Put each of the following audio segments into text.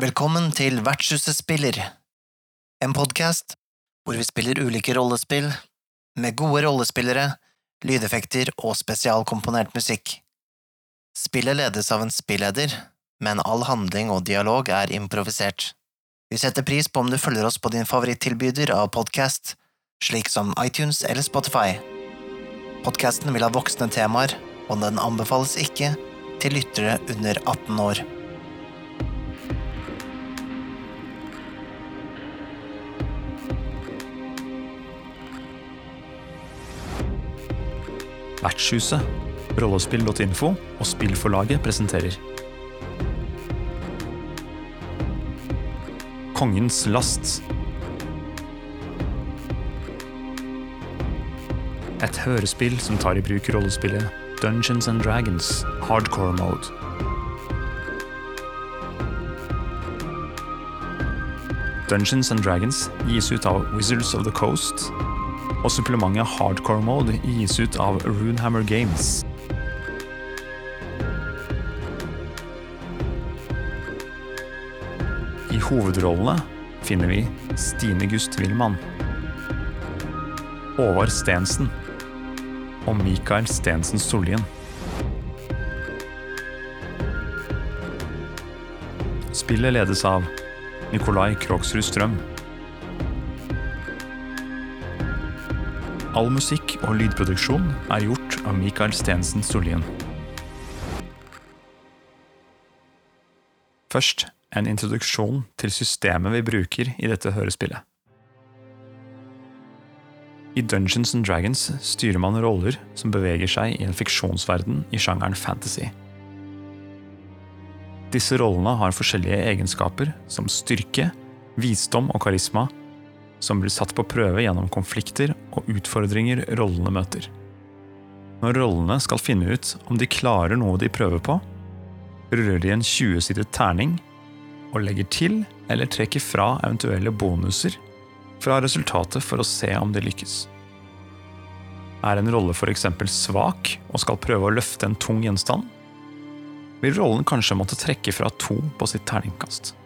Velkommen til Vertshuset spiller, en podkast hvor vi spiller ulike rollespill med gode rollespillere, lydeffekter og spesialkomponert musikk. Spillet ledes av en spilleder, men all handling og dialog er improvisert. Vi setter pris på om du følger oss på din favorittilbyder av podkast, slik som iTunes eller Spotify. Podkasten vil ha voksne temaer, og den anbefales ikke til lyttere under 18 år. Vertshuset, rollespill.info og Spillforlaget presenterer Kongens last. Et hørespill som tar i bruk rollespillet Dungeons and Dragons hardcore mode. Dungeons and Dragons gis ut av Wizards of the Coast, og supplementet hardcore mode gis ut av Runehammer Games. I hovedrollene finner vi Stine Gust Wilman, Håvard Stensen og Mikael Stensen Sollien. Spillet ledes av Nikolai Krogsrud Strøm. All musikk og lydproduksjon er gjort av Mikael Stensen Sollien. Først en introduksjon til systemet vi bruker i dette hørespillet. I Dungeons and Dragons styrer man roller som beveger seg i en fiksjonsverden i sjangeren fantasy. Disse rollene har forskjellige egenskaper som styrke, visdom og karisma, som blir satt på prøve gjennom konflikter og utfordringer rollene møter. Når rollene skal finne ut om de klarer noe de prøver på, ruller de en 20-sidet terning og legger til eller trekker fra eventuelle bonuser fra resultatet for å se om det lykkes. Er en rolle f.eks. svak og skal prøve å løfte en tung gjenstand, vil rollen kanskje måtte trekke fra to på sitt terningkast.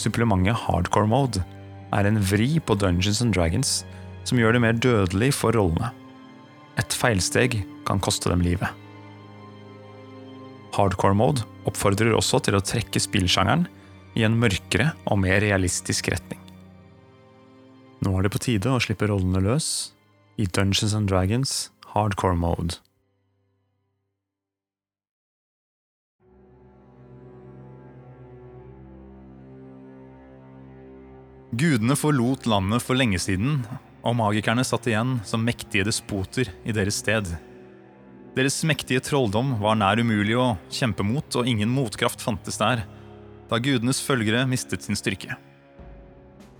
Supplementet hardcore mode er en vri på Dungeons and Dragons som gjør det mer dødelig for rollene. Et feilsteg kan koste dem livet. Hardcore mode oppfordrer også til å trekke spillsjangeren i en mørkere og mer realistisk retning. Nå er det på tide å slippe rollene løs i Dungeons and Dragons hardcore mode. Gudene forlot landet for lenge siden, og magikerne satt igjen som mektige despoter i deres sted. Deres mektige trolldom var nær umulig å kjempe mot, og ingen motkraft fantes der, da gudenes følgere mistet sin styrke.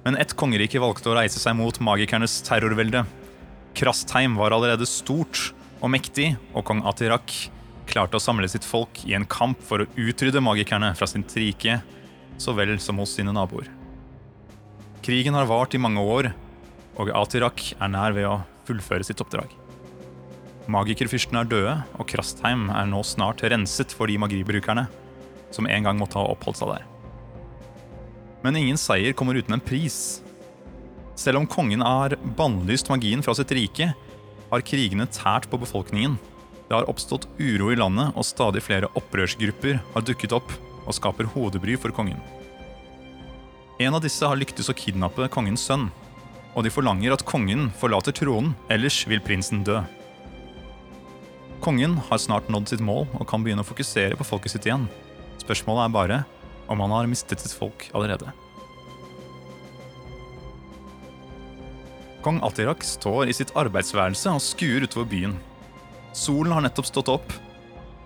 Men ett kongerike valgte å reise seg mot magikernes terrorvelde. Krastheim var allerede stort og mektig, og kong Atirak klarte å samle sitt folk i en kamp for å utrydde magikerne fra sitt rike, så vel som hos sine naboer. Krigen har vart i mange år, og Atirak er nær ved å fullføre sitt oppdrag. Magikerfyrsten er døde, og Krastheim er nå snart renset for de magibrukerne som en gang måtte ha oppholdt seg der. Men ingen seier kommer uten en pris. Selv om kongen har bannlyst magien fra sitt rike, har krigene tært på befolkningen. Det har oppstått uro i landet, og stadig flere opprørsgrupper har dukket opp og skaper hodebry for kongen. En av disse har lyktes å kidnappe kongens sønn, og de forlanger at kongen forlater tronen, ellers vil prinsen dø. Kongen har snart nådd sitt mål og kan begynne å fokusere på folket sitt igjen. Spørsmålet er bare om han har mistet sitt folk allerede. Kong Atirak står i sitt arbeidsværelse og skuer utover byen. Solen har nettopp stått opp,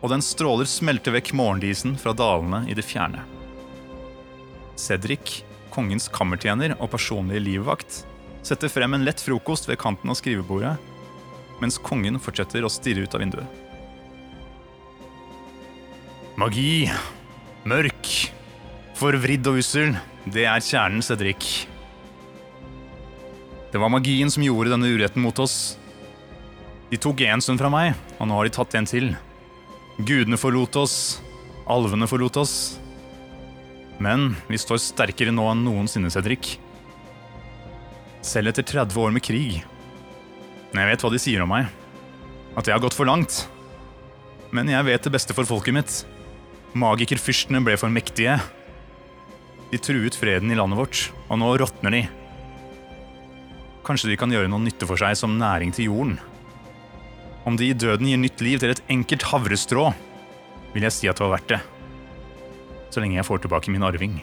og den stråler smelter vekk morgendisen fra dalene i det fjerne. Cedric kongens kammertjener og personlige livvakt, setter frem en lett frokost ved kanten av skrivebordet, mens kongen fortsetter å stirre ut av vinduet. Magi, mørk, forvridd og ussel, det er kjernen, Cedric. Det var magien som gjorde denne uretten mot oss. De tok en stund fra meg, og nå har de tatt en til. Gudene forlot oss, alvene forlot oss, Men vi står sterkere nå enn noensinne, Cedric. Selv etter 30 år med krig. Men jeg vet hva de sier om meg. At jeg har gått for langt. Men jeg vet det beste for folket mitt. Magikerfyrstene ble for mektige. De truet freden i landet vårt, og nå råtner de. Kanskje de kan gjøre noe nytte for seg som næring til jorden. Om de i døden gir nytt liv til et enkelt havrestrå, vil jeg si at det var verdt det. Så lenge jeg får tilbake min arving.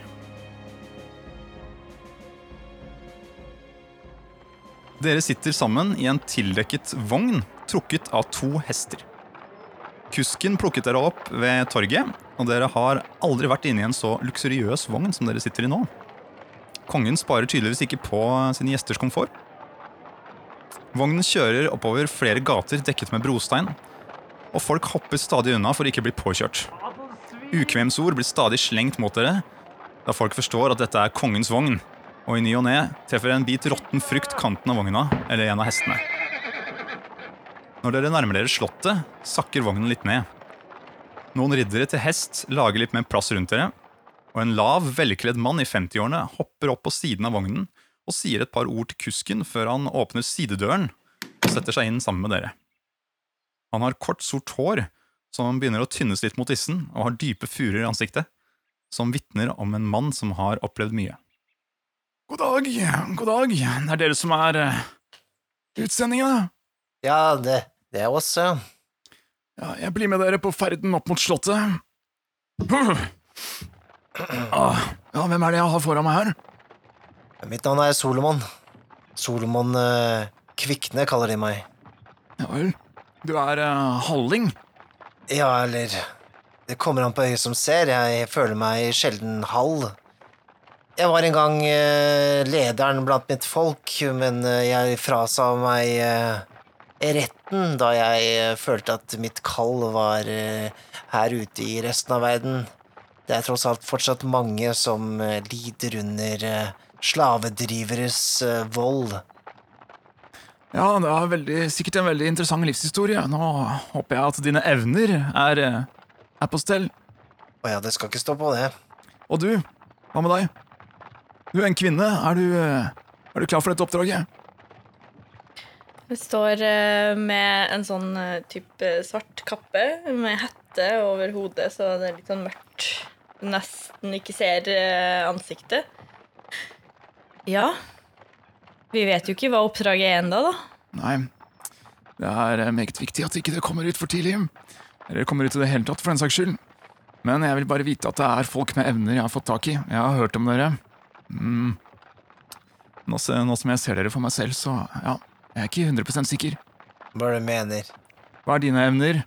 Dere sitter sammen i en tildekket vogn trukket av to hester. Kusken plukket dere opp ved torget, og dere har aldri vært inne i en så luksuriøs vogn som dere sitter i nå. Kongen sparer tydeligvis ikke på sine gjesters komfort. Vognen kjører oppover flere gater dekket med brostein, og folk hopper stadig unna for å ikke bli påkjørt. Ukvemsord blir stadig slengt mot dere, da folk forstår at dette er kongens vogn, og i ny og ne treffer en bit råtten frukt kanten av vogna eller en av hestene. Når dere nærmer dere slottet, sakker vognen litt ned. Noen riddere til hest lager litt mer plass rundt dere, og en lav, velkledd mann i 50-årene hopper opp på siden av vognen og sier et par ord til kusken før han åpner sidedøren og setter seg inn sammen med dere. Han har kort, sort hår som begynner å tynnes litt mot tissen og har dype furer i ansiktet, som vitner om en mann som har opplevd mye. God dag, god dag. Det er dere som er uh, utsendingene. Ja, det, det er oss, ja. Ja, jeg blir med dere på ferden opp mot slottet. Ah, ja, hvem er det jeg har foran meg her? Mitt navn er Solomon. Solomon uh, Kvikne kaller de meg. Ja vel. Du er uh, halling? Ja, eller Det kommer an på øyet som ser. Jeg føler meg sjelden halv. Jeg var en gang uh, lederen blant mitt folk, men uh, jeg frasa meg retten da jeg følte at mitt kall var her ute i resten av verden. Det er tross alt fortsatt mange som lider under slavedriveres vold. Ja, det er veldig, sikkert en veldig interessant livshistorie. Nå håper jeg at dine evner er, er på stell. Å ja, det skal ikke stå på det. Og du, hva med deg? Du er en kvinne. Er du, er du klar for dette oppdraget? Jeg står med en sånn type svart kappe med hette over hodet, så det er litt sånn mørkt. Nesten ikke ser ansiktet. Ja. Vi vet jo ikke hva oppdraget er ennå, da. Nei. Det er meget viktig at ikke det kommer ut for tidlig. Eller kommer ut i det hele tatt, for den saks skyld. Men jeg vil bare vite at det er folk med evner jeg har fått tak i. Jeg har hørt om dere. Mm. Nå, nå, som jeg ser dere for meg selv, så ja, jeg er ikke 100 sikker. Hva er det du mener? Hva er dine evner?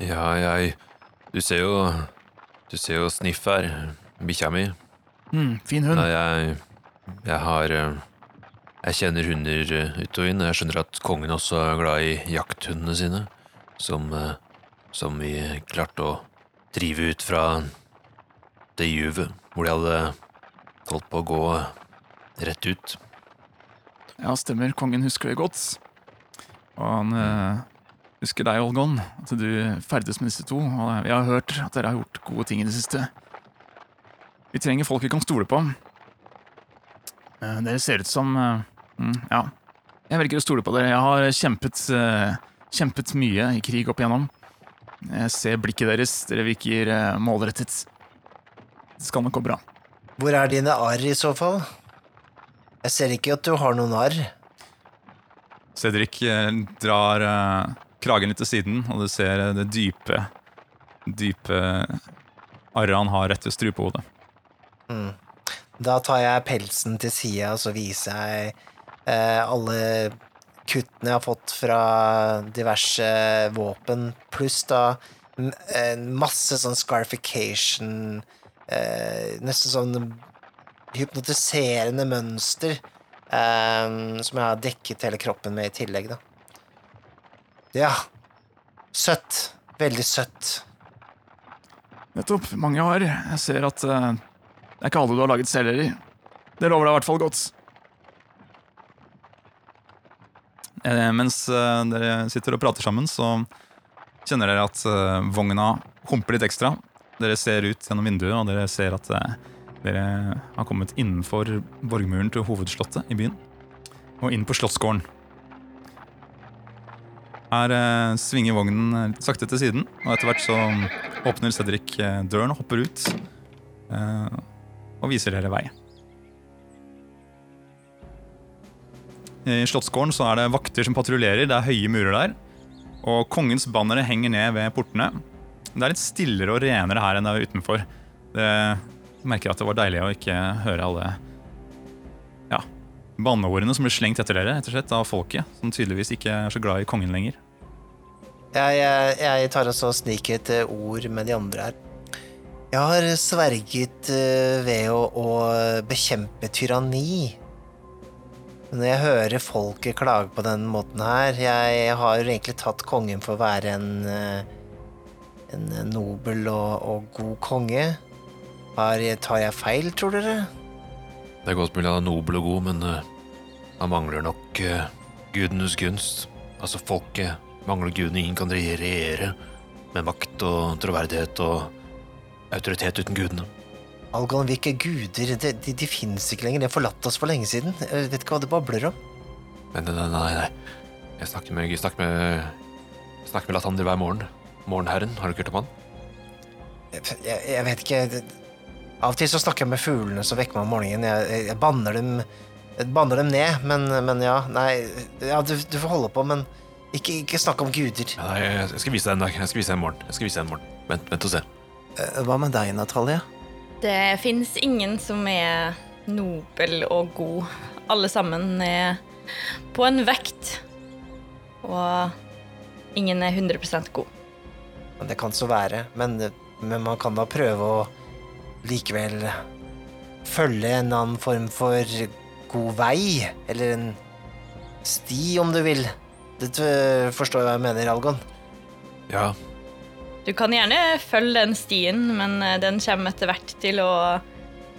Ja, jeg Du ser jo Du ser jo Sniff her. Bikkja mi. Mm, fin hund. Nei, jeg Jeg har Jeg kjenner hunder ut og inn, og jeg skjønner at kongen også er glad i jakthundene sine, som, som vi klarte å drive ut fra det juvet hvor de hadde holdt på å gå rett ut. Ja, stemmer. Kongen husker det godt. Og han eh, husker deg, Olgon, at du ferdes med disse to. Og vi har hørt at dere har gjort gode ting i det siste. Vi trenger folk vi kan stole på. Dere ser ut som øh, Ja, jeg velger å stole på dere. Jeg har kjempet, øh, kjempet mye i krig opp igjennom. Jeg ser blikket deres. Dere virker målrettet. Det skal nok gå bra. Hvor er dine arr i så fall? Jeg ser ikke at du har noen arr. Cedric drar uh, kragen litt til siden, og du ser det dype, dype arret han har rett ved strupehodet. Mm. Da tar jeg pelsen til sida, og så viser jeg eh, alle kuttene jeg har fått fra diverse våpen, pluss da masse sånn scarification eh, Nesten sånn hypnotiserende mønster som jeg har dekket hele kroppen med i tillegg, da. Ja. Søtt. Veldig søtt. Nettopp. Mange har. Jeg ser at uh, det er ikke alle du har laget selv heller. Det lover deg i hvert fall godt. Eh, mens uh, dere sitter og prater sammen, så kjenner dere at uh, vogna humper litt ekstra. Dere ser ut gjennom vinduet, og dere ser at eh, dere har kommet innenfor borgmuren til hovedslottet i byen. Og inn på slottsgården. Her eh, svinger vognen eh, sakte til siden, og etter hvert så åpner Cedric eh, døren og hopper ut. eh, og viser dere vei. I slottsgården så er det vakter som patruljerer, det er høye murer der. Og kongens bannere henger ned ved portene. Det er litt stillere og renere her enn det er utenfor. Det jeg merker at det var deilig å ikke høre alle ja, banneordene som blir slengt etter dere etter slett av folket, som tydeligvis ikke er så glad i kongen lenger. Jeg, jeg, jeg tar også og sniker et eh, ord med de andre her. Jeg har sverget eh, ved å, å bekjempe tyranni. Når jeg hører folket klage på den måten her Jeg har jo egentlig tatt kongen for å være en eh, En nobel og, og god konge. Har, tar jeg feil, tror dere? Det er godt mulig han er nobel og god, men eh, han mangler nok uh, gudenes gunst. Altså, folket mangler gudene. Ingen kan regjere med makt og troverdighet og autoritet uten gudene. Algon, hvilke guder? De, de, de fins ikke lenger. De har forlatt oss for lenge siden. Jeg vet ikke hva det babler om. Nei, nei, nei, nei. Jeg snakker med, jeg snakker med, snakker med Latander hver morgen. Morgenherren, har du ikke hørt om han? Jeg, jeg, vet ikke Av og til så snakker jeg med fuglene som vekker meg om morgenen. Jeg, jeg, banner dem jeg banner dem ned, men, men ja, nei Ja, du, du får holde på, men ikke, ikke snakk om guder. Nei, jeg skal vise deg en dag. Jeg skal vise deg en morgen. Jeg skal vise deg en morgen. Vent, vent og se. Eh, Hva med deg, Natalie? Det fins ingen som er nobel og god. Alle sammen er på en vekt. Og ingen er 100% god. Det kan så være, men, men man kan da prøve å likevel følge en annen form for god vei, eller en sti, om du vil. Du forstår forstår hva jeg mener, Algon? Ja, Du kan gjerne følge den stien, men eh, den kommer etter hvert til å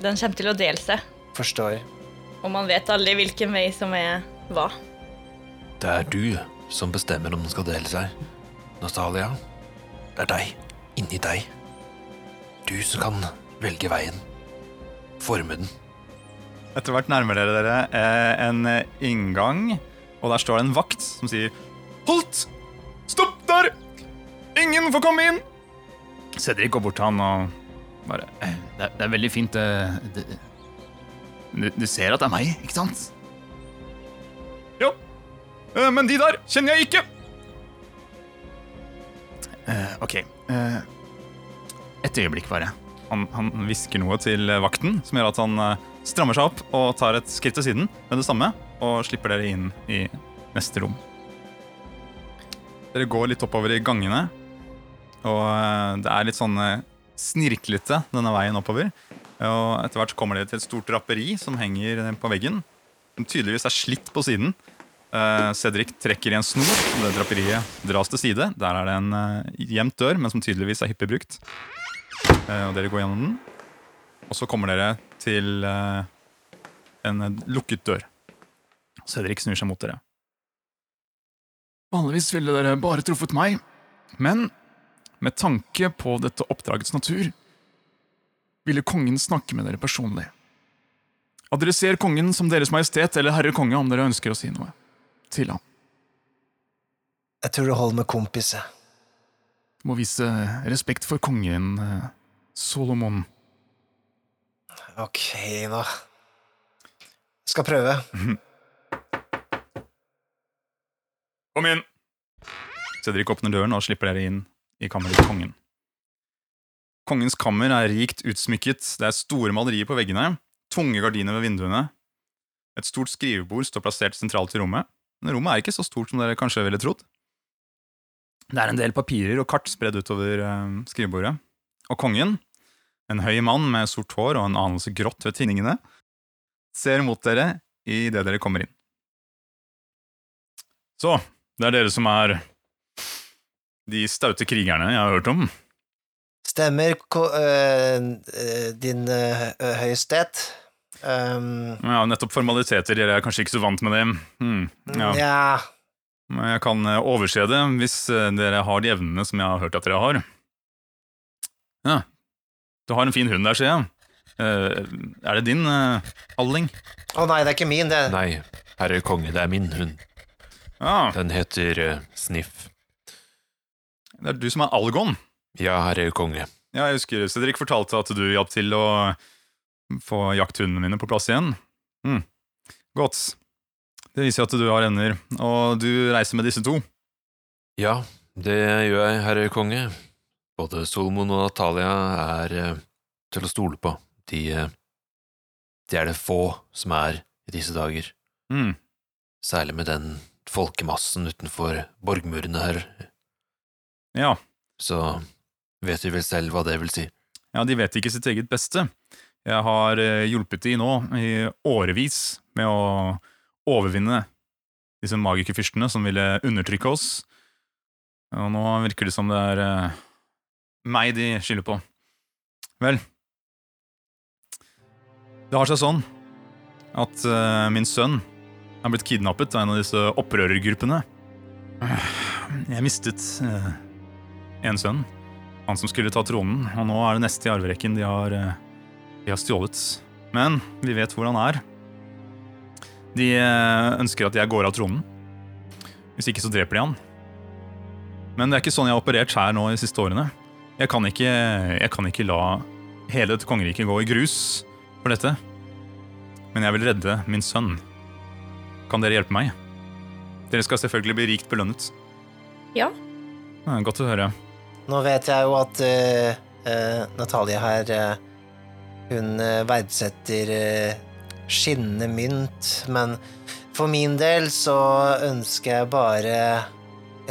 Den kommer til å dele seg. Forstår. Og man vet aldri hvilken vei som er hva. det er du som bestemmer om den skal dele seg. Natalia, det er deg. Inni deg. Du som kan velge veien. Forme den. Etter hvert nærmer dere dere eh, en inngang, og der står det en vakt som sier Holdt! Stopp! Ingen får komme inn! Cedric går bort til han og bare «Eh, det, er, det er veldig fint Det, det, du, du ser at det er meg, ikke sant? Ja. Eh, men de der kjenner jeg ikke! Uh, ok. Uh, et øyeblikk, bare. Han, hvisker noe til eh, vakten, som gjør at han eh, strammer seg opp og tar et skritt til siden med det samme, og slipper dere inn i neste rom. Dere går litt oppover i gangene, og eh, det er litt sånn eh, snirklete denne veien oppover. Og etter hvert kommer dere til et stort draperi som henger eh, på veggen, som tydeligvis er slitt på siden. Cedric trekker i en snor, og det draperiet dras til side. Der er det en gjemt dør, men som tydeligvis er hyppig brukt. Og dere går gjennom den. Og så kommer dere til en lukket dør. Cedric snur seg mot dere. Vanligvis ville dere bare truffet meg, men med tanke på dette oppdragets natur ville kongen snakke med dere personlig. Adresser kongen som Deres Majestet eller Herre Konge om dere ønsker å si noe til ham. Jeg tror det holder med kompiset. Du Må vise respekt for kongen, Solomon. Ok, da. Skal prøve. Kom inn! Cedric åpner døren og slipper dere inn i kammeret til kongen. Kongens kammer er rikt utsmykket, det er store malerier på veggene, tunge gardiner ved vinduene. Et stort skrivebord står plassert sentralt i rommet, men rommet er ikke så stort som dere kanskje ville trodd. Det er en del papirer og kart spredd utover eh, skrivebordet, og kongen, en høy mann med sort hår og en anelse grått ved tinningene, ser mot dere idet dere kommer inn. Så, det er dere som er de staute krigerne jeg har hørt om. Stemmer, ko, øh, øh, din øh, høyestet. Um, Ja, nettopp formaliteter, gjør jeg kanskje ikke så vant med det. Hmm, ja. ja. Men jeg kan eh, overse det hvis eh, dere har de evnene som jeg har hørt at dere har. Ja, Du har en fin hund der, ser jeg. Uh, er det din, uh, Alling? Å nei, det er ikke min, det. Nei, herre konge, det er min hund. Ja, Den heter uh, Sniff. Det er du som er Algon. Ja, herre konge. Ja, jeg husker Cedric fortalte at du hjalp til å få jakthundene mine på plass igjen. Mm. Godt. Det viser at du har ender, og du reiser med disse to. Ja, det gjør jeg, herre konge. Både Solomon og Natalia er eh, til å stole på. De, eh, de er det få som er i disse dager. Mm. Særlig med den folkemassen utenfor borgmurene her, Ja. så vet de vel selv hva det vil si. ja, de vet ikke sitt eget beste. Jeg har eh, hjulpet de nå i årevis med å overvinne disse magikerfyrstene som ville undertrykke oss. Og nå virker det som det er eh, meg de skylder på. Vel Det har seg sånn at eh, min sønn er blitt kidnappet av en av disse opprørergruppene. Jeg mistet en sønn, han som skulle ta tronen, og nå er det neste i arverekken de har, eh, de har stjålet. Men vi vet hvor han er. De eh, ønsker at jeg går av tronen. Hvis ikke så dreper de han. Men det er ikke sånn jeg har operert her nå de siste årene. Jeg kan ikke, jeg kan ikke la hele dette kongeriket gå i grus for dette. Men jeg vil redde min sønn. Kan dere hjelpe meg? Dere skal selvfølgelig bli rikt belønnet. Ja. Ja, godt å høre. Nå vet jeg jo at uh, uh, Natalie her uh, Hun eh, verdsetter eh, skinnende mynt, men for min del så ønsker jeg bare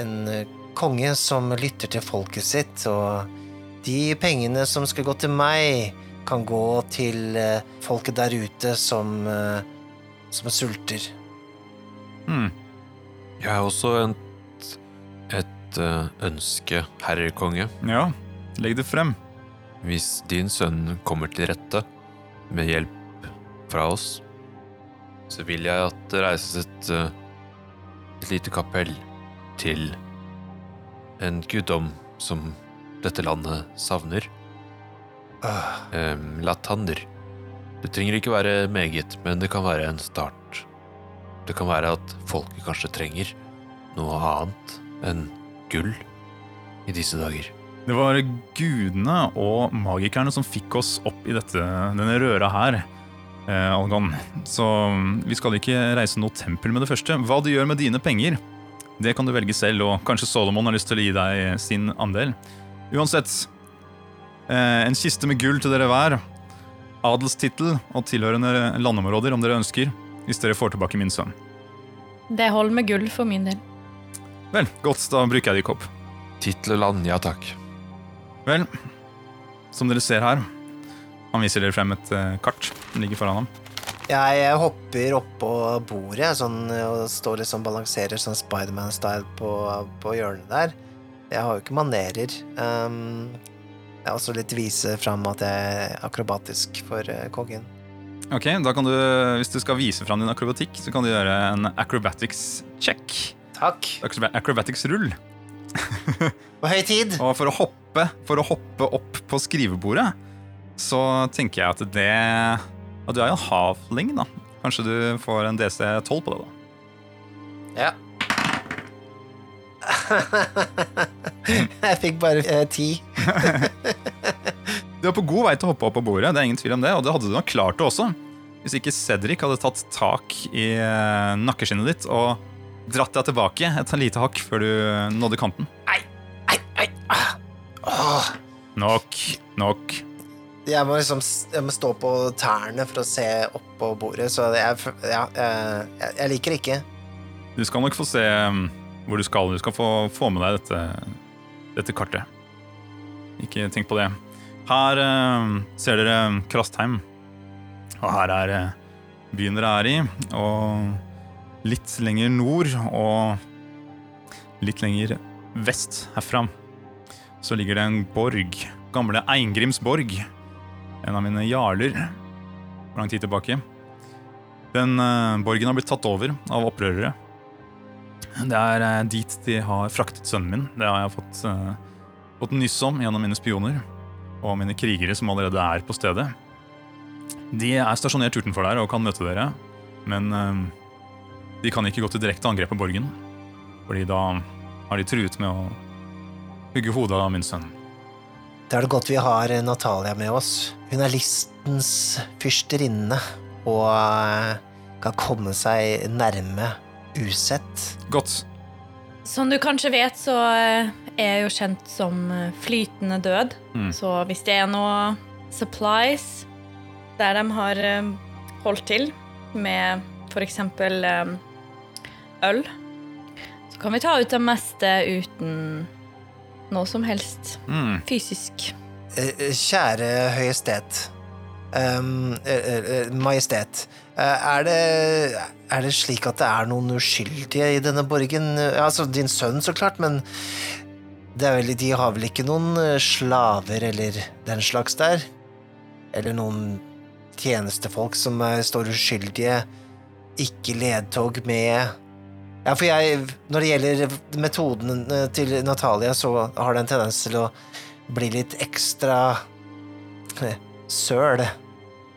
en eh, konge som lytter til folket sitt, og de pengene som skal gå til meg, kan gå til eh, folket der ute som, eh, som sulter. Hmm. Jeg er også et, et eh, ønske, herre konge. Ja, legg det frem. Hvis din sønn kommer til rette med hjelp fra oss, så vil jeg at det reises et, eh, et lite kapell til en guddom som dette landet savner. Uh. Um, Latander. Det trenger ikke være meget, men det kan være en start. Det kan være at folket kanskje trenger noe annet enn gull i disse dager. Det var gudene og magikerne som fikk oss opp i dette, denne røra her, eh, Algon. Så vi skal ikke reise noe tempel med det første. Hva du gjør med dine penger, det kan du velge selv, og kanskje Solomon har lyst til å gi deg sin andel. Uansett, eh, en kiste med gull til dere hver, adelstittel og tilhørende landområder om dere ønsker, hvis dere får tilbake min sønn. Det holder med gull for min del. Vel, godt, da bruker jeg det i kopp. Titleland, land, ja takk. Vel, som dere ser her, han viser dere frem et eh, kart som ligger foran ham. Jeg hopper oppå bordet sånn, og står liksom balanserer sånn Spiderman-style på, på hjørnet der. Jeg har jo ikke manerer. Um, jeg er også litt vise fram at jeg er akrobatisk for eh, kongen. Ok, da kan du, Hvis du skal vise fram din akrobatikk, så kan du gjøre en acrobatics check. Takk. Acroba- Acrobatics-rull. På høy tid. Og for å hoppe for å hoppe opp på skrivebordet, så tenker jeg at det At du er jo en halfling, da. Kanskje du får en DC12 på det, da. Ja. jeg fikk bare eh, ti. Du er på god vei til å hoppe opp på bordet, det er ingen tvil om det, og det hadde du nok klart det også. Hvis ikke Cedric hadde tatt tak i eh, nakkeskinnet ditt og dratt deg tilbake et lite hakk før du nådde kanten. Ei, ei, ei. Åh. Nok, nok. Jeg må liksom jeg må stå på tærne for å se opp på bordet, så jeg, ja, eh, jeg, jeg liker ikke. Du skal nok få se um, hvor du skal. Du skal få, få med deg dette, dette kartet. Ikke tenk på det. Her uh, ser dere Krastheim. Og her er uh, byen dere er i. Og litt lenger nord og litt lenger vest herfra så ligger det en borg. Gamle Eingrims borg. En av mine jarler for lang tid tilbake. Den uh, borgen har blitt tatt over av opprørere. Det er uh, dit de har fraktet sønnen min. Det har jeg fått, uh, fått nyss om gjennom mine spioner. og mine krigere som allerede er på stedet. De er stasjonert utenfor der og kan møte dere, men de kan ikke gå til direkte angrep på borgen. Fordi da har de truet med å hugge hodet av min sønn. Da er det godt vi har Natalia med oss. Hun er listens fyrsterinne og eh, kan komme seg nærme usett. Godt. Som du kanskje vet, så eh, er jeg jo kjent som eh, flytende død. Mm. Så hvis det er noe supplies der de har holdt til med f.eks. øl, så kan vi ta ut det meste uten noe som helst Mm. fysisk. Eh, Kjære høyestet. Um, eh, eh, majestet. Eh, Er det, er det slik at det er noen uskyldige i denne borgen? Eh, Altså, din sønn, så klart, men det er vel, de har vel ikke noen eh, slaver eller den slags der? Eller noen tjenestefolk som eh, står uskyldige, ikke ledtog med Ja, for jeg Når det gjelder metoden eh, til Natalia, så har det en tendens til å bli litt ekstra eh, søl.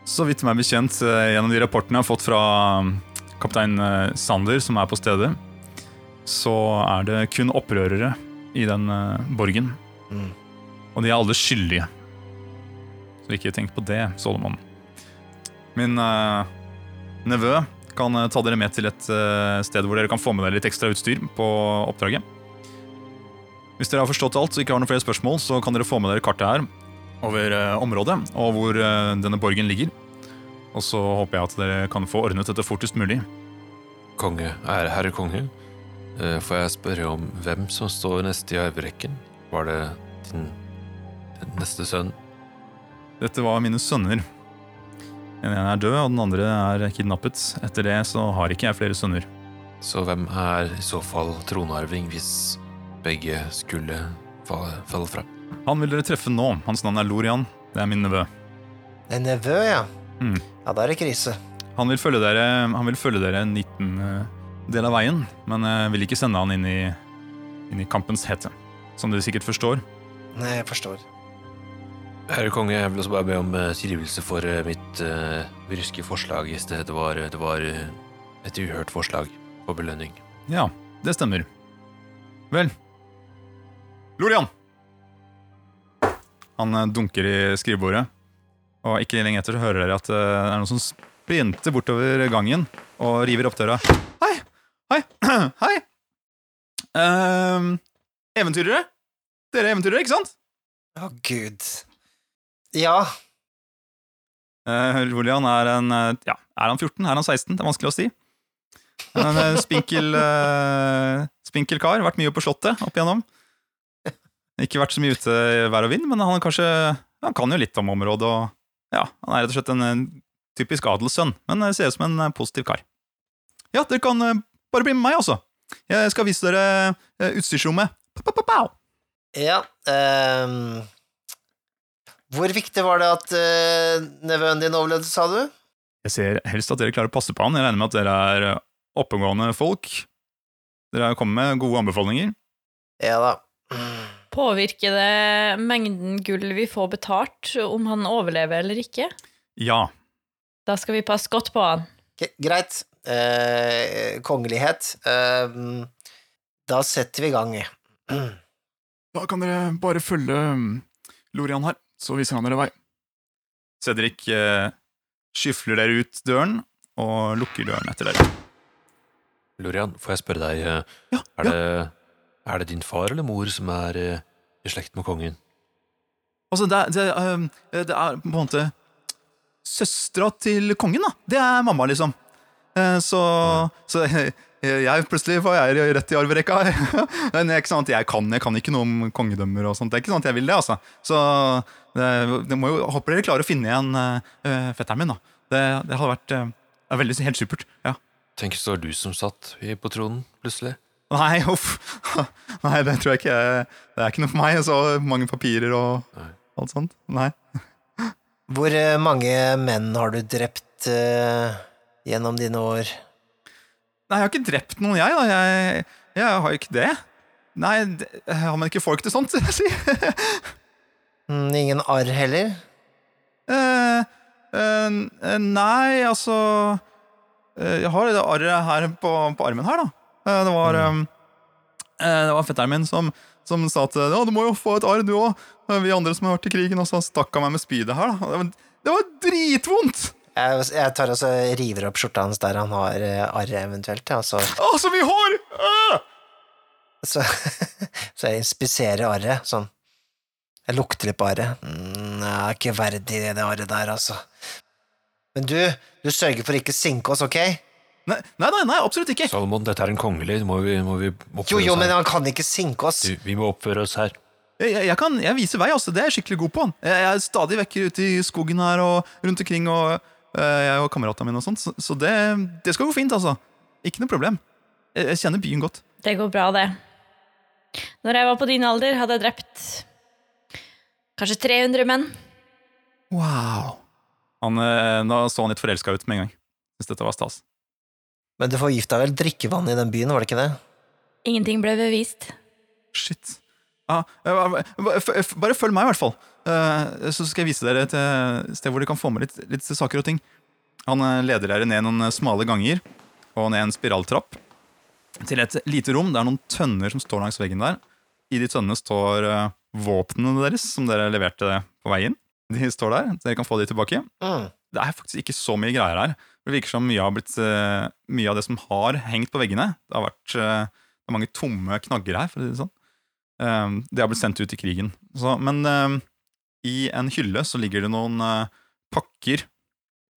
Så vidt meg bekjent, eh, gjennom de rapportene jeg har fått fra mm, kaptein Sander, som er på stedet, så er det kun opprørere i den borgen. Mm. Og de er alle skyldige. Så ikke tenk på det, Solomon. Min uh, nevø kan eh, ta dere med til et eh, sted hvor dere kan få med dere litt ekstra utstyr på oppdraget. Hvis dere har forstått alt og ikke har noen flere spørsmål, så kan dere få med dere kartet her over eh, området og hvor denne borgen ligger. Og så håper jeg at dere kan få ordnet dette fortest mulig. Konge, ære herre konge, får jeg spørre om hvem som står neste i arverekken? Var det din neste sønn? Dette var mine sønner. Den ene er død, og den andre er kidnappet. Etter det så har ikke jeg flere sønner. Så hvem er i så fall tronarving hvis begge skulle falle, falle fra? Han vil dere treffe nå. Hans navn er Lorian. Det er min nevø. En nevø, ja. Mm. Ja, da er det krise. Han vil følge dere, han vil følge dere en liten eh, del av veien, men jeg vil ikke sende han inn i, inn i kampens hete. Som dere sikkert forstår. Nei, jeg forstår. Herre konge, jeg vil også bare be om eh, tilgivelse for eh, mitt uh, bryske forslag i sted. Det var, det var eh, et uhørt forslag på belønning. Ja, det stemmer. Vel Lorian! Han eh, dunker i skrivebordet, og ikke lenge etter så hører dere at eh, det er noen som sprinter bortover gangen og river opp døra. Hei! Hei! Hei! Ehm, eventyrere? Dere er eventyrere, ikke sant? Å, gud. Ja. Uh, Julian er en eh, Ja, er han 14? Er han 16? Det er vanskelig å si. En uh, spinkel, uh, spinkel kar. Vært mye på Slottet opp igjennom. Ikke vært så mye ute i vær og vind, men han, kanskje, han kan jo litt om området. Og ja, Han er rett og slett en en typisk adelssønn, men ser ut som en positiv kar. Ja, dere kan bare bli med meg, altså. Jeg skal vise dere utstyrsrommet. Pa-pa-pa-pow! Ja. ehm, hvor viktig var det at uh, nevøen din overlevde, sa du? Jeg ser helst at dere klarer å passe på han. Jeg regner med at dere er eh, oppegående folk. Dere har kommet med gode anbefalinger. Ja da. Påvirker det mengden gull vi får betalt, om han overlever eller ikke? Ja. Da skal vi passe godt på han. Ok, greit. Eh, kongelighet. Eh, da setter vi i gang. Da kan dere bare følge mm, Lorian her, så viser han dere vei. Cedric eh, skyfler dere ut døren og lukker døren etter dere. Lorian, får jeg spørre deg, eh, Ja, er, det, er det din far eller mor som er eh, i slekt med kongen? Altså, det, det, um, det er på en måte søstera til kongen, da. Det er mamma, liksom. Eh, Så, så jeg, jeg plutselig får jeg rett i arverekka. Men det er ikke sånn at jeg kan, jeg kan ikke noe om kongedømmer og sånt. Det er ikke sånn at jeg vil det, altså. Så det, det må jo, jeg håper dere klarer å finne igjen uh, fetteren min, da. Det, det hadde vært uh, veldig helt supert. Ja. Tenk så var du som satt på tronen, plutselig. Nei, uff. Nei, det tror jeg ikke. Det er ikke noe for meg. Så mange papirer og Nei. alt sånt. Nei. Hvor eh, mange menn har du drept uh, gjennom dine år? Nei, jeg har ikke drept noen, jeg. da. Jeg, jeg har jo ikke det. Nei, det, har man ikke folk til sånt, sier jeg si. Mm, ingen arr heller? Eh, eh, eh, nei, altså eh, Jeg har det arret her på, på armen her, da. Eh, det var mm. eh, Det var fetteren min som, som sa at ja, du må jo få et arr, du òg. Vi andre som har vært i krigen, og så stakk han meg med spydet her. da. Det var, det var dritvondt! Jeg, jeg tar også river opp skjorta hans der han har eh, arret eventuelt, ja, så, Å, så mye hår! Ah! så, så jeg inspiserer arret, sånn. Jeg lukter litt på arret. Mm, jeg er ikke verdig det arret der, altså. Men du, du sørger for ikke sinke oss, ok? Nei, nei, nei, absolutt ikke. Salomon, dette er en kongelig. Må vi, må vi oppføre Jo, jo, oss men han kan ikke sinke oss. Du, vi må oppføre oss her. Jeg, jeg, kan jeg viser vei, altså. Det er jeg skikkelig god på. Jeg, jeg er stadig vekk ute i skogen her og rundt omkring, og jeg og kameratene mine og sånt, så, så det, det skal gå fint, altså. Ikke noe problem. Jeg, jeg kjenner byen godt. Det går bra, det. Når jeg var på din alder, hadde jeg drept kanskje 300 menn. Wow. Han, eh, da så han litt forelska ut med en gang. Syns dette var stas. Men du forgifta vel drikkevannet i den byen, var det ikke det? Ingenting ble bevist. Shit. Ja, eh, bare- bare følg meg, i hvert fall. Eh, Så skal jeg vise dere et eh, sted hvor dere kan få med litt, litt saker og ting. Han eh, leder dere ned noen smale ganger og ned en spiraltrapp til et lite rom. Det er noen tønner som står langs veggen der. I de tønnene står våpnene deres, som dere leverte på veien. De står der. Dere kan få de tilbake. Mm. Det er faktisk ikke så mye greier her. Det virker som mye, har blitt, mye av det som har hengt på veggene, det har vært det mange tomme knagger her, for å si det sånn. Det har blitt sendt ut i krigen. Så, men i en hylle så ligger det noen eh, pakker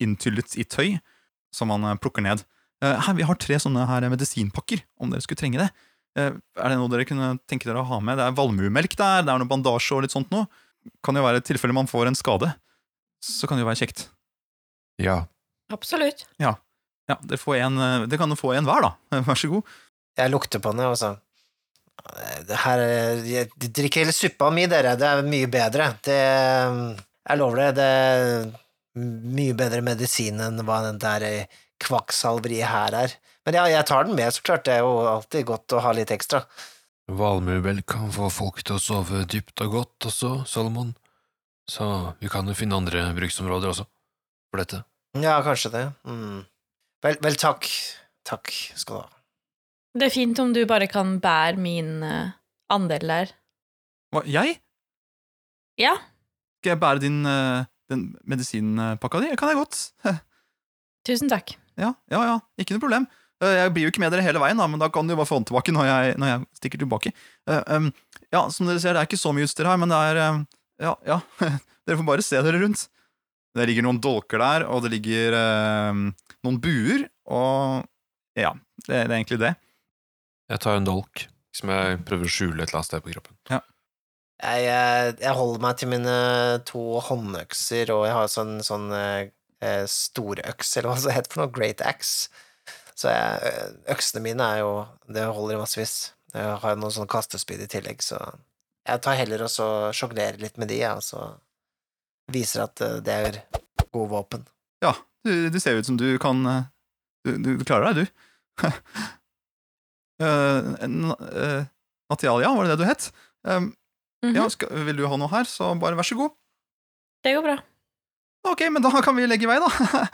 inntyllet i tøy som man eh, plukker ned. Eh, her, vi har tre sånne her medisinpakker, om dere skulle trenge det. Eh, er det noe dere kunne tenke dere å ha med? Det er valmuemelk der, det er noe bandasje og litt sånt noe. Kan jo være i tilfelle man får en skade. Så kan det jo være kjekt. Ja. Absolutt. Ja, dere, får en, det, kan jo få en hver, da. Vær så god. Jeg lukter på den, og så Det her er- jeg- Drikk hele suppa mi, dere. Det er mye bedre. Det Jeg lover det. Det er mye bedre medisin enn hva den der kvakksalveriet her er. Men ja, jeg tar den med, så klart. Det er jo alltid godt å ha litt ekstra. Valmuemelk kan få folk til å sove dypt og godt også, Salomon. Så vi kan jo finne andre bruksområder også for dette. Ja, kanskje det. Mm. Vel, vel, takk. Takk skal du ha. Det er fint om du bare kan bære min uh, andel der. Hva, jeg? Ja, Skal jeg bære din uh, den medisinpakka di? Kan jeg godt. tusen takk. Ja, ja, ja, ikke noe problem. Eh, Jeg blir jo ikke med dere hele veien, da, men da kan du bare få den tilbake når jeg, når jeg stikker tilbake. Ja, som dere ser, det er ikke så mye utstyr her, men det er Ja, ja. Dere får bare se dere rundt. Det ligger noen dolker der, og det ligger em, noen buer, og ja, det, det er egentlig det. Jeg tar en dolk som jeg prøver å skjule et eller annet sted på kroppen. Jeg, jeg, jeg holder meg til mine to håndøkser, og jeg har sånn, sånn eh, eh, storøks, eller hva det heter for noe, great axe. Så jeg, eh, øksene mine er jo Det holder i massevis. Jeg har noen sånn kastespyd i tillegg, så jeg tar heller og så sjonglerer litt med de, og så viser at eh, det er gode våpen. Ja, du, du ser ut som du kan Du, du, du klarer deg, du. Eh, eh, Natalia, var det det du het? Um, Mhm. Ja, skal, Vil du ha noe her, så bare vær så god. Det går bra. Ok, men da kan vi legge vei, da.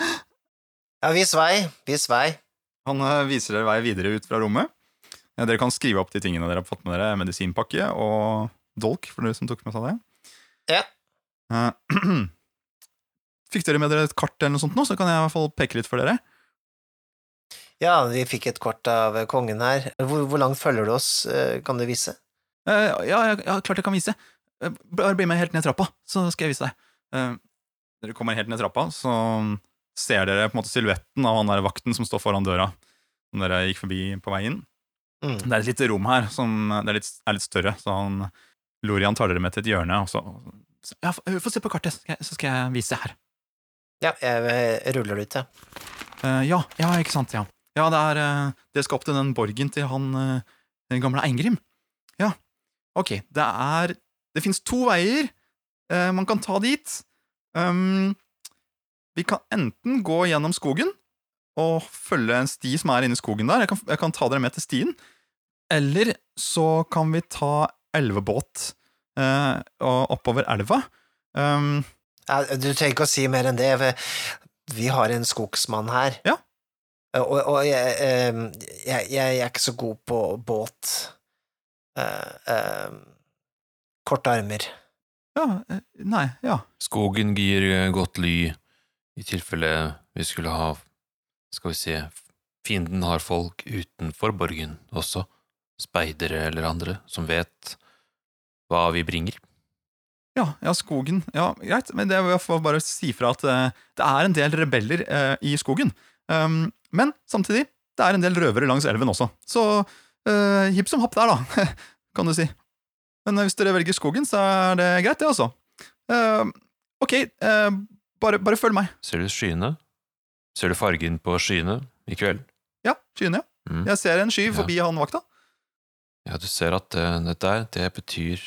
Ja, vis vei, vis vei. Han eh, viser dere vei videre ut fra rommet. Ja, Dere kan skrive opp de tingene dere har fått med dere. Medisinpakke og dolk, for dere som tok med seg det. Ja. Fikk dere med dere et kart eller noe sånt nå, så kan jeg i hvert fall peke litt for dere. Ja, vi fikk et kort av kongen her. Hvor, hvor langt følger du oss, eh, kan du vise? Uh, ja, ja, ja, klart jeg kan vise. Eh, Bare bli med helt ned trappa, så skal jeg vise deg. Uh, Dere kommer helt ned trappa, så ser dere på en måte silhuetten av han der vakten som står foran døra, som dere gikk forbi på vei inn. Mm. Det er et lite rom her som det er litt, er litt større, så han Lorian tar dere med til et hjørne, og så Ja, få se på kartet, så skal jeg, vise her. Ja, jeg ruller det ut, jeg. Eh, ja, ja, ikke sant, ja. Ja, det er Det Dere skal opp til den borgen til han eh, den gamle Eingrim. Ja, ok. Det er Det fins to veier eh, man kan ta dit. Um, vi kan enten gå gjennom skogen og følge en sti som er inni skogen der. Jeg kan, jeg kan ta dere med til stien. Eller så kan vi ta elvebåt eh, og oppover elva. Um, du trenger ikke å si mer enn det. Vi har en skogsmann her. Ja. Og, og jeg, eh, jeg, jeg er ikke så god på båt. Eh, eh, korte armer. ja, eh, nei, ja. Skogen gir eh, godt ly i tilfelle vi skulle ha Skal vi se Fienden har folk utenfor borgen også, speidere eller andre, som vet hva vi bringer. Ja, ja, skogen. Ja, greit. Men det jeg får bare si fra at uh, det er en del rebeller uh, i skogen. Um, men samtidig, det er en del røvere langs elven også. Så uh, hipp som happ der, da, kan du si. Men eh, hvis dere velger skogen, så er det greit, det, altså. Eh, ok, eh, bare, bare følg meg. Ser du skyene? Ser du fargen på skyene i kveld? Ja, skyene, ja. Mm. Jeg ser en sky Ja. forbi han vakta. Ja, du ser at eh, det der, det betyr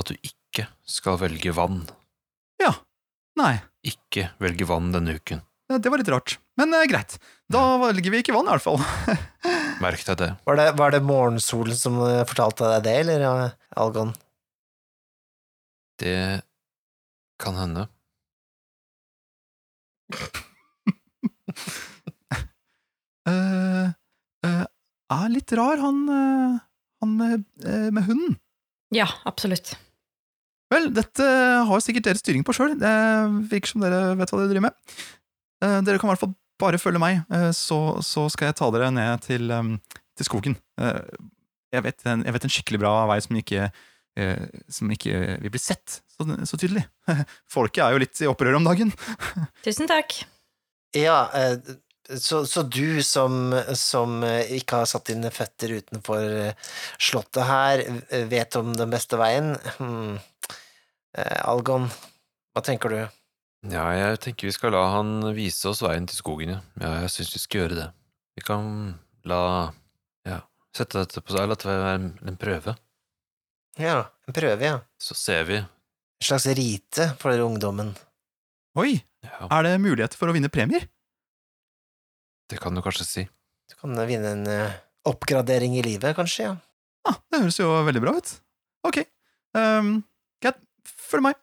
at du ikke skal velge vann. Ja. Nei, Ikke velge vann denne uken. Det det var litt rart. Men eh, greit. Da velger vi ikke vann, i hvert fall. Merk deg det. Var det, var det morgensolen som eh, fortalte deg det, eller ja, Algon? Det kan hende. Eh, eh, er litt rar, han, eh, han med, eh, med hunden. Ja, absolutt. Vel, dette har sikkert dere styring på sjøl. Det virker som dere vet hva dere driver med. Eh, dere kan i hvert fall bare følge meg, eh, så, så skal jeg ta dere ned til, em, til skogen. Eh, jeg, vet en, jeg vet en skikkelig bra vei som ikke, eh, som ikke vil bli sett så, så tydelig. Folket er jo litt i opprør om dagen. Tusen takk. Ja, eh, så, så du som, som ikke har satt dine føtter utenfor slottet her, vet om den beste veien? Hmm. Eh, Algon, hva tenker du? Ja, jeg tenker vi skal la han vise oss veien til skogen, ja. Ja, jeg syns vi skal gjøre det. Vi kan la Ja, sette dette på seg, la det være en prøve. Ja, en prøve, ja. Så ser vi. En slags rite for ungdommen. Oi, Ja, er det muligheter for å vinne premier? det kan du kanskje si. Du kan vinne en eh, oppgradering i livet, kanskje, ja. Ah, det høres jo veldig bra ut. Ok, um, greit, følg meg.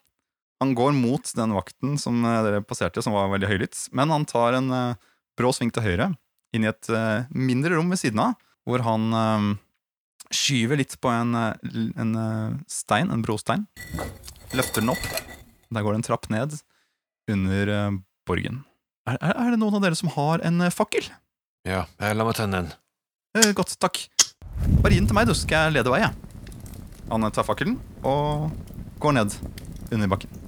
Han går mot den vakten som eh, dere passerte, som var veldig høylytt, men han tar en eh, brå sving til høyre, inn i et eh, mindre rom ved siden av, hvor han skyver litt på en, en stein, en brostein, løfter den opp. Der går det en trapp ned under borgen. Er, er, er det noen av dere som har en fakkel? Ja, jeg la meg tenne en. Eh, godt, takk. Bare gi den til meg, du, skal jeg lede vei. jeg. Han tar fakkelen og går ned under bakken.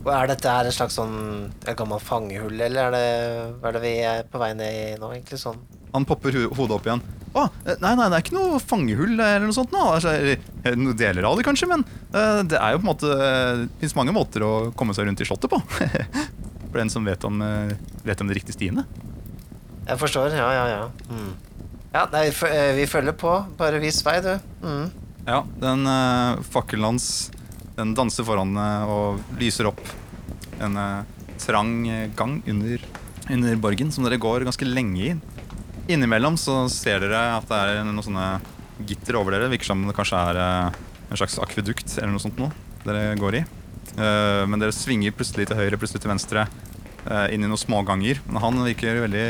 Og er dette her et slags sånn gammelt fangehull, eller er det, er det vi er på vei ned i nå, egentlig sånn? Han popper hodet opp igjen. Å, eh, nei, nei, det er ikke noe fangehull eller noe sånt nå. Altså, eh, noen deler av det kanskje, men eh, det er jo på en måte Det fins mange måter å komme seg rundt i slottet på. For den som vet om, eh, vet om de riktige stiene. Jeg forstår, ja, ja, ja. Mm. Ja, nei, vi, vi følger på. Bare vis vei, du. Mm. Ja, den uh, fakkelen hans Den danser foran eh, og lyser opp en eh, trang gang under, under borgen, som dere går ganske lenge i. Innimellom så ser dere at det er noen sånne gitter over dere. Virker som det kanskje er eh, en slags akvedukt eller noe sånt noe dere går i. Men dere svinger plutselig til høyre, plutselig til venstre, inn i noen småganger. Men han virker veldig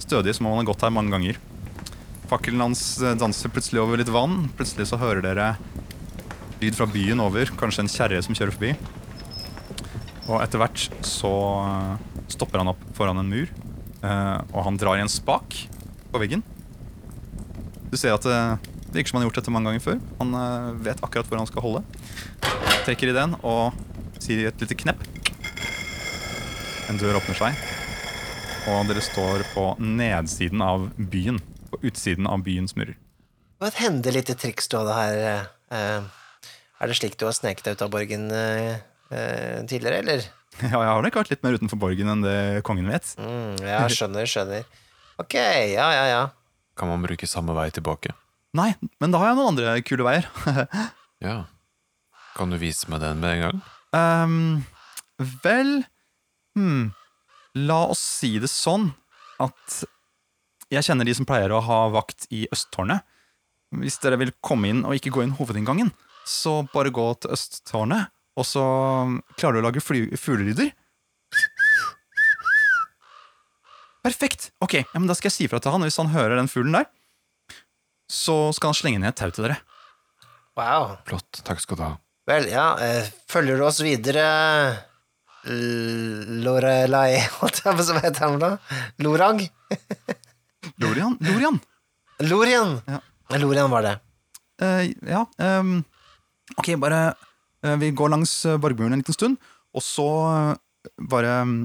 stødig, som om han har gått her mange ganger. Fakkelen hans danser plutselig over litt vann. Plutselig så hører dere lyd fra byen over, kanskje en kjerre som kjører forbi. Og etter hvert så eh, stopper han opp foran en mur, eh, og han drar i en spak på veggen. Du ser at eh, det virker som han har gjort dette mange ganger før. Han vet akkurat hvor han skal holde. Trekker i den og sier et lite knepp. En dør åpner seg, og dere står på nedsiden av byen. På utsiden av byens murer. Det var et hendelig triks du hadde her. eh. Er det slik du har sneket deg ut av borgen eh, eh, tidligere, eller? Ja, jeg har nok vært litt mer utenfor borgen enn det kongen vet. Mm, ja, skjønner, skjønner. Ok, ja, ja, ja. Kan man bruke samme vei tilbake? Nei, men da har jeg noen andre kule veier. Ja. Kan du vise meg den med en gang? Um, vel hmm, La oss si det sånn at jeg kjenner de som pleier å ha vakt i Østtårnet. Hvis dere vil komme inn og ikke gå inn hovedinngangen, så bare gå til østtårnet, og så klarer du å lage fuglelyder. Perfekt! Ok, ja, men da skal jeg si fra til han hvis han hører den fuglen der. Så skal han slenge ned et tau til dere. Wow. Flott. Takk skal du ha. Vel, ja, eh, følger du oss videre Lorelei Lorelai Holdt jeg på å hva heter han da? Lorang? Lorian? Lorian! Lorian! Ja. Lorian var det. Uh, ja, ehm, ok, bare eh, Vi går langs uh, borgmuren en liten stund, og så eh, bare mm,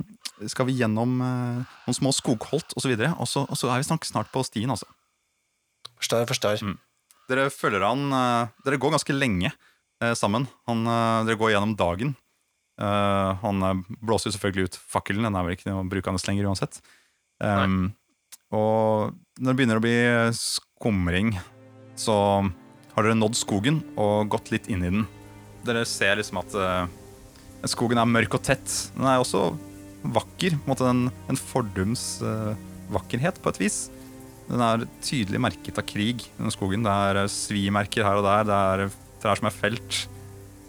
skal vi gjennom eh, noen små skogholt og så videre, og så, og så er vi snart, snart på stien, altså. Forstår, forstår. Mm. Dere følger han eh, Dere går ganske lenge eh, sammen. Han, eh, dere går gjennom dagen. Eh, han eh, blåser selvfølgelig ut fakkelen, den er vel ikke noe brukende lenger uansett. Um, og når det begynner å bli skumring, så har dere nådd skogen og gått litt inn i den. Dere ser liksom at uh, skogen er mørk og tett. Den er også vakker. På en måte en, en fordums uh, vakkerhet, på et vis. Den er tydelig merket av krig, denne skogen. Det er eh, svimerker her og der. Det er trær som er felt.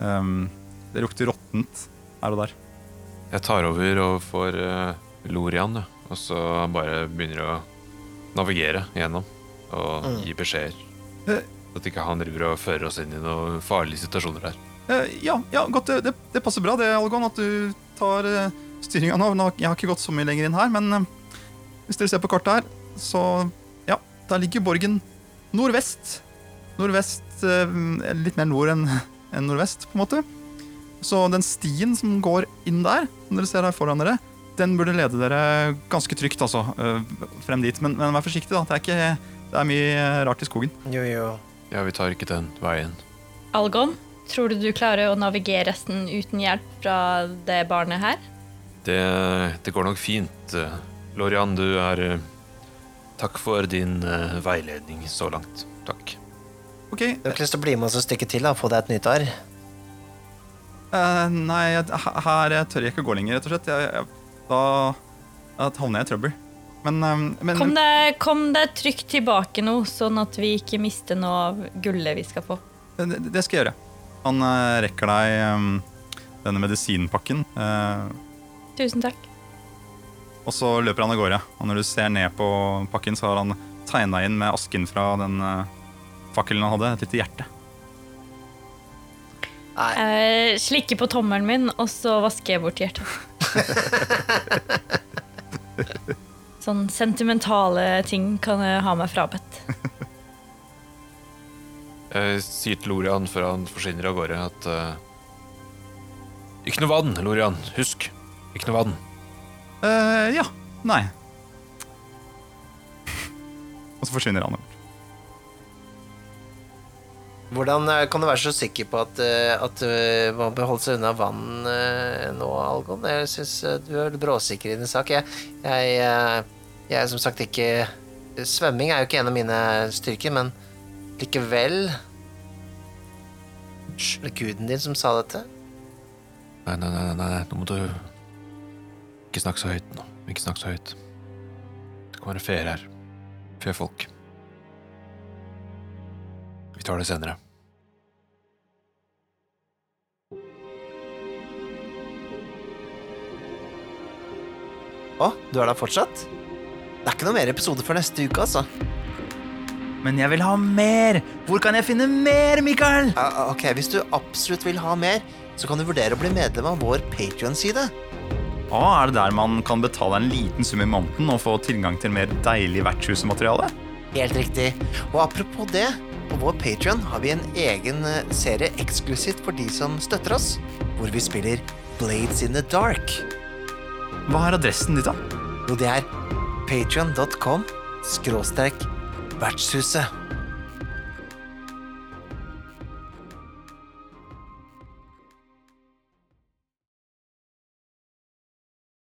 Um, det lukter råttent her og der. Jeg tar over og får uh, Lorian, ja. og så bare begynner å navigere gjennom og Mm. gi beskjeder. Eh. At ikke han driver og fører oss inn i noen farlige situasjoner her. Eh, ja, ja, godt. Det, det, passer bra det, Algon, at du tar uh, styringa nå. nå. Jeg har ikke gått så mye lenger inn her, men eh, hvis dere ser på kartet her, så ja, der ligger borgen nordvest. Nordvest eh, Litt mer nord enn nordvest, på en måte. Så den stien som går inn der, som dere ser her foran dere, den burde lede dere ganske trygt, altså, eh, frem dit. Men, men vær forsiktig, da. Det er, ikke, det er mye rart i skogen. Jo, jo. Ja, vi tar ikke den veien. Algon, tror du du klarer å navigere resten uten hjelp fra det barnet her? Det, det går nok fint. eh. Lorian, du er eh, Takk for din eh, veiledning så langt. Takk. Ok, Du har ikke lyst til å bli med oss et stykke til, da? Få deg et nytt arr? Uh, nei, her her tør jeg ikke gå lenger, rett og slett. Jeg, jeg, da, da havner jeg i trøbbel. Men, eh, men Kom deg, kom deg trygt tilbake nå, sånn at vi ikke mister noe av gullet vi skal få. det, det skal jeg gjøre. Han eh, rekker deg eh, denne medisinpakken, eh, Tusen takk. og så løper han av gårde. Og når du ser ned på pakken, så har han tegna inn med asken fra den eh, fakkelen han hadde, et lite hjerte. Jeg slikker på tommelen min, og så vasker jeg bort hjertet. Sånn sentimentale ting kan jeg ha meg frabedt. Jeg sier til Lorian før han forsvinner av gårde, at uh, Ikke noe vann, Lorian. Husk. Ikke noe vann. Uh, ja. Nei. og så forsvinner han. Hvordan eh, kan du være så sikker på at, at man bør holde seg unna vann nå, Algon? Jeg syns du er bråsikker i din sak. Jeg, jeg, jeg er som sagt ikke Svømming er jo ikke en av mine styrker, men likevel Hysj, var det guden din som sa dette? Nei, nei, nei, nei, nei. nå må du Ikke snakke så høyt nå. Ikke snakke så høyt. Det kan være feer her. Fefolk. Vi tar det senere. Å, du er der fortsatt? Det er ikke noe mer episode før neste uke, altså. Men jeg vil ha mer! Hvor kan jeg finne mer, Mikael? Uh, ok, Hvis du absolutt vil ha mer, så kan du vurdere å bli medlem av vår Patrion-side. Ah, er det der man kan betale en liten sum i måneden og få tilgang til mer deilig vertshusmateriale? Helt riktig. Og apropos det, på vår Patrion har vi en egen eh, serie eksklusivt for de som støtter oss, hvor vi spiller Blades in the Dark. Hva er adressen ditt, da? Jo, det er patrion.com skråstrek vertshuset.